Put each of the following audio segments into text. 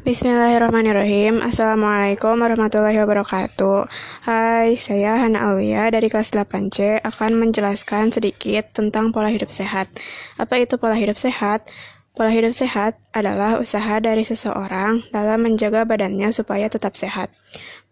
Bismillahirrahmanirrahim. Assalamualaikum warahmatullahi wabarakatuh. Hai, saya Hana Alwia dari kelas 8C akan menjelaskan sedikit tentang pola hidup sehat. Apa itu pola hidup sehat? Pola hidup sehat adalah usaha dari seseorang dalam menjaga badannya supaya tetap sehat.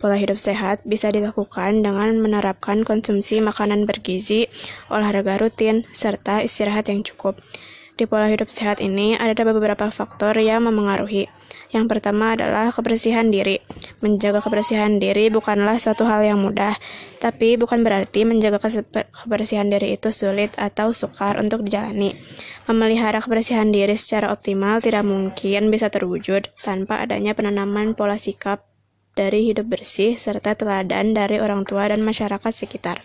Pola hidup sehat bisa dilakukan dengan menerapkan konsumsi makanan bergizi, olahraga rutin, serta istirahat yang cukup di pola hidup sehat ini ada beberapa faktor yang memengaruhi. Yang pertama adalah kebersihan diri. Menjaga kebersihan diri bukanlah suatu hal yang mudah, tapi bukan berarti menjaga kebersihan diri itu sulit atau sukar untuk dijalani. Memelihara kebersihan diri secara optimal tidak mungkin bisa terwujud tanpa adanya penanaman pola sikap dari hidup bersih serta teladan dari orang tua dan masyarakat sekitar.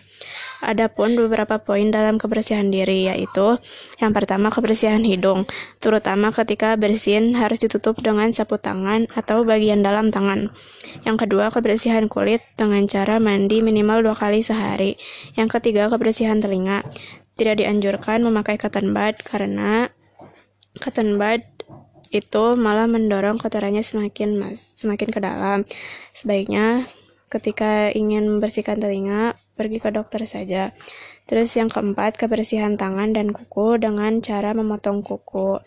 Adapun beberapa poin dalam kebersihan diri yaitu yang pertama kebersihan hidung, terutama ketika bersin harus ditutup dengan sapu tangan atau bagian dalam tangan. Yang kedua kebersihan kulit dengan cara mandi minimal dua kali sehari. Yang ketiga kebersihan telinga. Tidak dianjurkan memakai cotton bud karena cotton bud itu malah mendorong kotorannya semakin mas, semakin ke dalam. Sebaiknya ketika ingin membersihkan telinga, pergi ke dokter saja. Terus yang keempat, kebersihan tangan dan kuku dengan cara memotong kuku.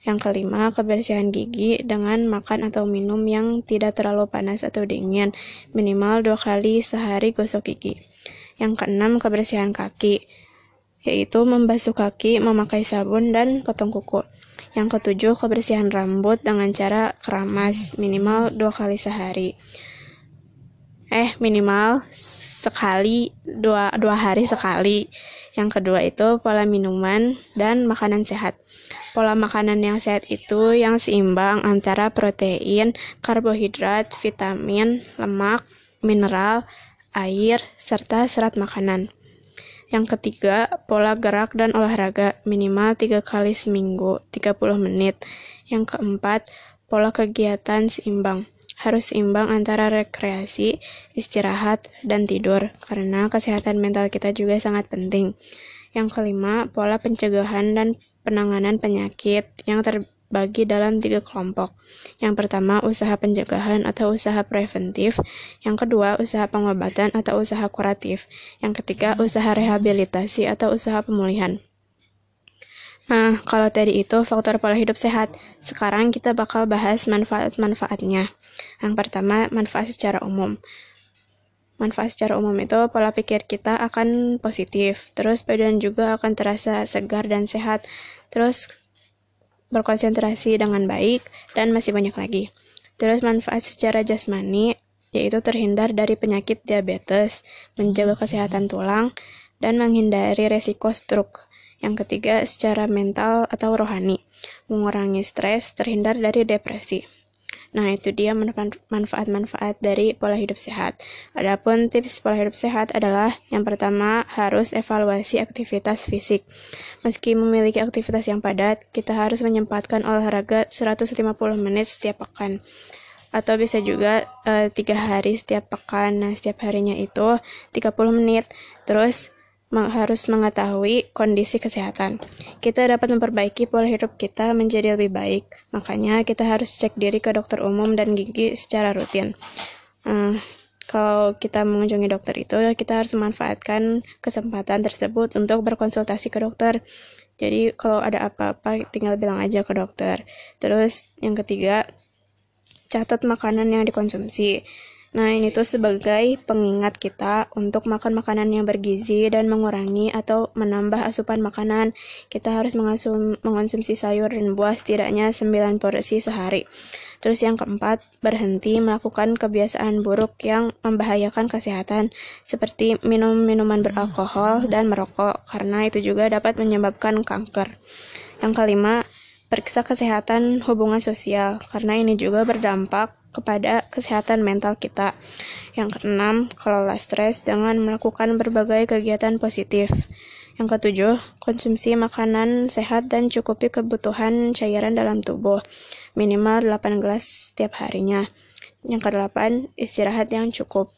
Yang kelima, kebersihan gigi dengan makan atau minum yang tidak terlalu panas atau dingin, minimal dua kali sehari gosok gigi. Yang keenam, kebersihan kaki, yaitu membasuh kaki, memakai sabun, dan potong kuku. Yang ketujuh, kebersihan rambut dengan cara keramas minimal dua kali sehari. Eh, minimal sekali dua, dua hari sekali. Yang kedua itu pola minuman dan makanan sehat. Pola makanan yang sehat itu yang seimbang antara protein, karbohidrat, vitamin, lemak, mineral, air, serta serat makanan. Yang ketiga, pola gerak dan olahraga minimal 3 kali seminggu, 30 menit. Yang keempat, pola kegiatan seimbang. Harus seimbang antara rekreasi, istirahat, dan tidur, karena kesehatan mental kita juga sangat penting. Yang kelima, pola pencegahan dan penanganan penyakit yang ter bagi dalam tiga kelompok. Yang pertama, usaha pencegahan atau usaha preventif. Yang kedua, usaha pengobatan atau usaha kuratif. Yang ketiga, usaha rehabilitasi atau usaha pemulihan. Nah, kalau tadi itu faktor pola hidup sehat. Sekarang kita bakal bahas manfaat-manfaatnya. Yang pertama, manfaat secara umum. Manfaat secara umum itu pola pikir kita akan positif, terus badan juga akan terasa segar dan sehat. Terus berkonsentrasi dengan baik, dan masih banyak lagi. Terus manfaat secara jasmani, yaitu terhindar dari penyakit diabetes, menjaga kesehatan tulang, dan menghindari resiko stroke. Yang ketiga, secara mental atau rohani, mengurangi stres, terhindar dari depresi. Nah, itu dia manfaat-manfaat dari pola hidup sehat. Adapun tips pola hidup sehat adalah yang pertama harus evaluasi aktivitas fisik. Meski memiliki aktivitas yang padat, kita harus menyempatkan olahraga 150 menit setiap pekan atau bisa juga eh, tiga hari setiap pekan. Nah, setiap harinya itu 30 menit. Terus harus mengetahui kondisi kesehatan. Kita dapat memperbaiki pola hidup kita menjadi lebih baik. Makanya kita harus cek diri ke dokter umum dan gigi secara rutin. Uh, kalau kita mengunjungi dokter itu, kita harus memanfaatkan kesempatan tersebut untuk berkonsultasi ke dokter. Jadi kalau ada apa-apa tinggal bilang aja ke dokter. Terus yang ketiga, catat makanan yang dikonsumsi. Nah, ini tuh sebagai pengingat kita untuk makan makanan yang bergizi dan mengurangi atau menambah asupan makanan. Kita harus mengasum, mengonsumsi sayur dan buah setidaknya 9 porsi sehari. Terus yang keempat, berhenti melakukan kebiasaan buruk yang membahayakan kesehatan seperti minum minuman beralkohol dan merokok karena itu juga dapat menyebabkan kanker. Yang kelima, periksa kesehatan hubungan sosial karena ini juga berdampak kepada kesehatan mental kita. Yang keenam, kelola stres dengan melakukan berbagai kegiatan positif. Yang ketujuh, konsumsi makanan sehat dan cukupi kebutuhan cairan dalam tubuh, minimal 8 gelas setiap harinya. Yang kedelapan, istirahat yang cukup.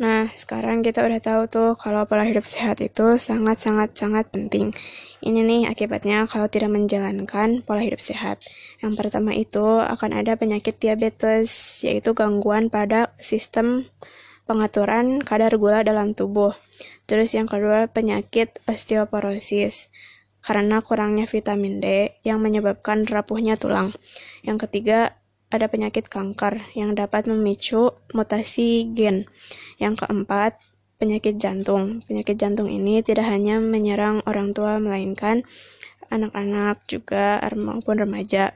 Nah, sekarang kita udah tahu tuh kalau pola hidup sehat itu sangat-sangat-sangat penting. Ini nih akibatnya kalau tidak menjalankan pola hidup sehat. Yang pertama itu akan ada penyakit diabetes, yaitu gangguan pada sistem pengaturan kadar gula dalam tubuh. Terus yang kedua penyakit osteoporosis karena kurangnya vitamin D yang menyebabkan rapuhnya tulang. Yang ketiga ada penyakit kanker yang dapat memicu mutasi gen. Yang keempat, penyakit jantung. Penyakit jantung ini tidak hanya menyerang orang tua, melainkan anak-anak juga maupun remaja.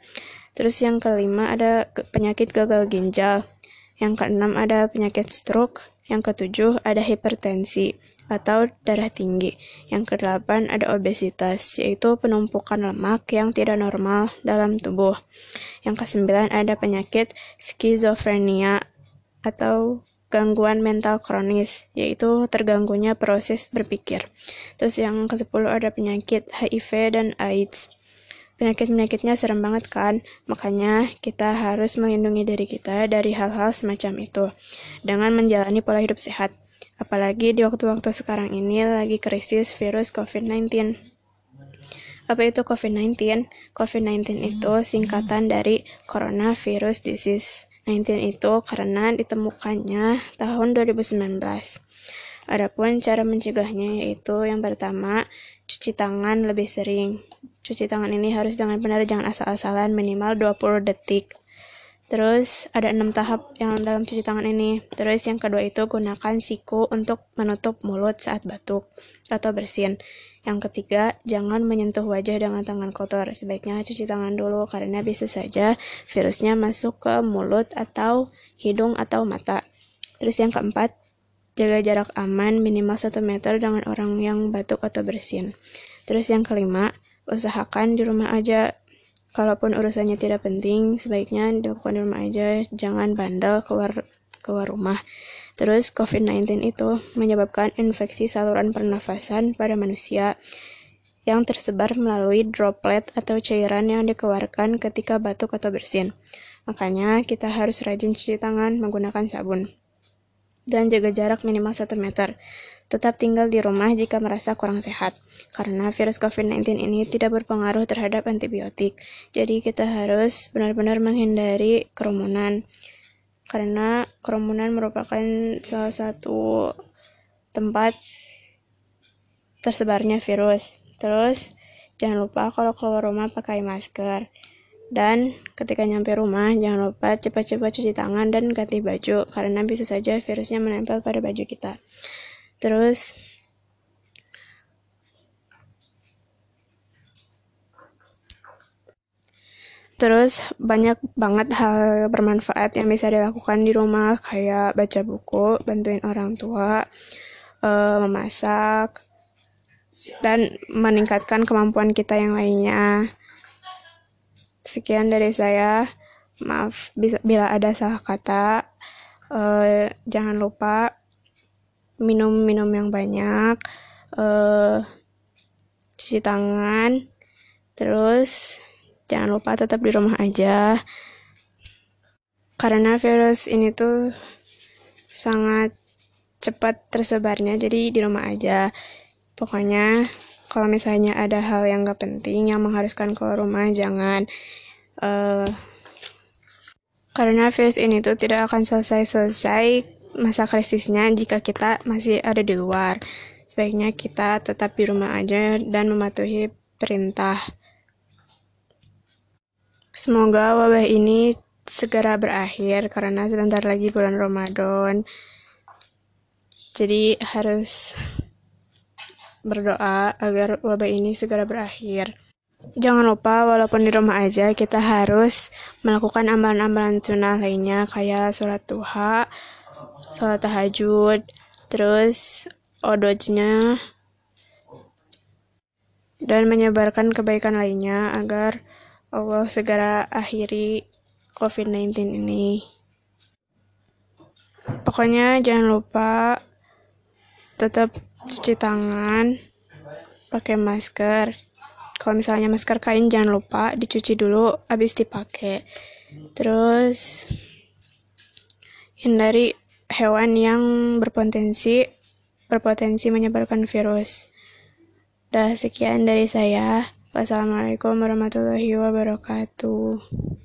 Terus yang kelima ada penyakit gagal ginjal. Yang keenam ada penyakit stroke. Yang ketujuh ada hipertensi atau darah tinggi. Yang kedelapan ada obesitas, yaitu penumpukan lemak yang tidak normal dalam tubuh. Yang kesembilan ada penyakit skizofrenia atau gangguan mental kronis, yaitu terganggunya proses berpikir. Terus yang ke-10 ada penyakit HIV dan AIDS. Penyakit-penyakitnya serem banget kan? Makanya kita harus melindungi diri kita dari hal-hal semacam itu dengan menjalani pola hidup sehat. Apalagi di waktu-waktu sekarang ini lagi krisis virus COVID-19. Apa itu COVID-19? COVID-19 itu singkatan dari Coronavirus Disease. 19 itu karena ditemukannya tahun 2019. Adapun cara mencegahnya yaitu yang pertama, cuci tangan lebih sering. Cuci tangan ini harus dengan benar jangan asal-asalan minimal 20 detik. Terus ada enam tahap yang dalam cuci tangan ini. Terus yang kedua itu gunakan siku untuk menutup mulut saat batuk atau bersin. Yang ketiga, jangan menyentuh wajah dengan tangan kotor. Sebaiknya cuci tangan dulu karena bisa saja virusnya masuk ke mulut atau hidung atau mata. Terus yang keempat, jaga jarak aman minimal 1 meter dengan orang yang batuk atau bersin. Terus yang kelima, usahakan di rumah aja kalaupun urusannya tidak penting sebaiknya dilakukan di rumah aja jangan bandel keluar keluar rumah terus COVID-19 itu menyebabkan infeksi saluran pernafasan pada manusia yang tersebar melalui droplet atau cairan yang dikeluarkan ketika batuk atau bersin. Makanya kita harus rajin cuci tangan menggunakan sabun dan jaga jarak minimal 1 meter. Tetap tinggal di rumah jika merasa kurang sehat, karena virus COVID-19 ini tidak berpengaruh terhadap antibiotik. Jadi kita harus benar-benar menghindari kerumunan, karena kerumunan merupakan salah satu tempat tersebarnya virus. Terus, jangan lupa kalau keluar rumah pakai masker. Dan ketika nyampe rumah, jangan lupa cepat-cepat cuci tangan dan ganti baju, karena bisa saja virusnya menempel pada baju kita. Terus Terus banyak banget hal bermanfaat yang bisa dilakukan di rumah kayak baca buku, bantuin orang tua, uh, memasak, dan meningkatkan kemampuan kita yang lainnya. Sekian dari saya. Maaf bila ada salah kata. Uh, jangan lupa minum-minum yang banyak, uh, cuci tangan, terus jangan lupa tetap di rumah aja. Karena virus ini tuh sangat cepat tersebarnya, jadi di rumah aja. Pokoknya kalau misalnya ada hal yang gak penting yang mengharuskan keluar rumah, jangan. Uh, karena virus ini tuh tidak akan selesai-selesai masa krisisnya jika kita masih ada di luar. Sebaiknya kita tetap di rumah aja dan mematuhi perintah. Semoga wabah ini segera berakhir karena sebentar lagi bulan Ramadan. Jadi harus berdoa agar wabah ini segera berakhir. Jangan lupa walaupun di rumah aja kita harus melakukan amalan-amalan sunnah lainnya kayak sholat duha, sholat tahajud terus odojnya dan menyebarkan kebaikan lainnya agar Allah segera akhiri COVID-19 ini. Pokoknya jangan lupa tetap cuci tangan, pakai masker. Kalau misalnya masker kain jangan lupa dicuci dulu habis dipakai. Terus hindari hewan yang berpotensi berpotensi menyebarkan virus. Dah sekian dari saya. Wassalamualaikum warahmatullahi wabarakatuh.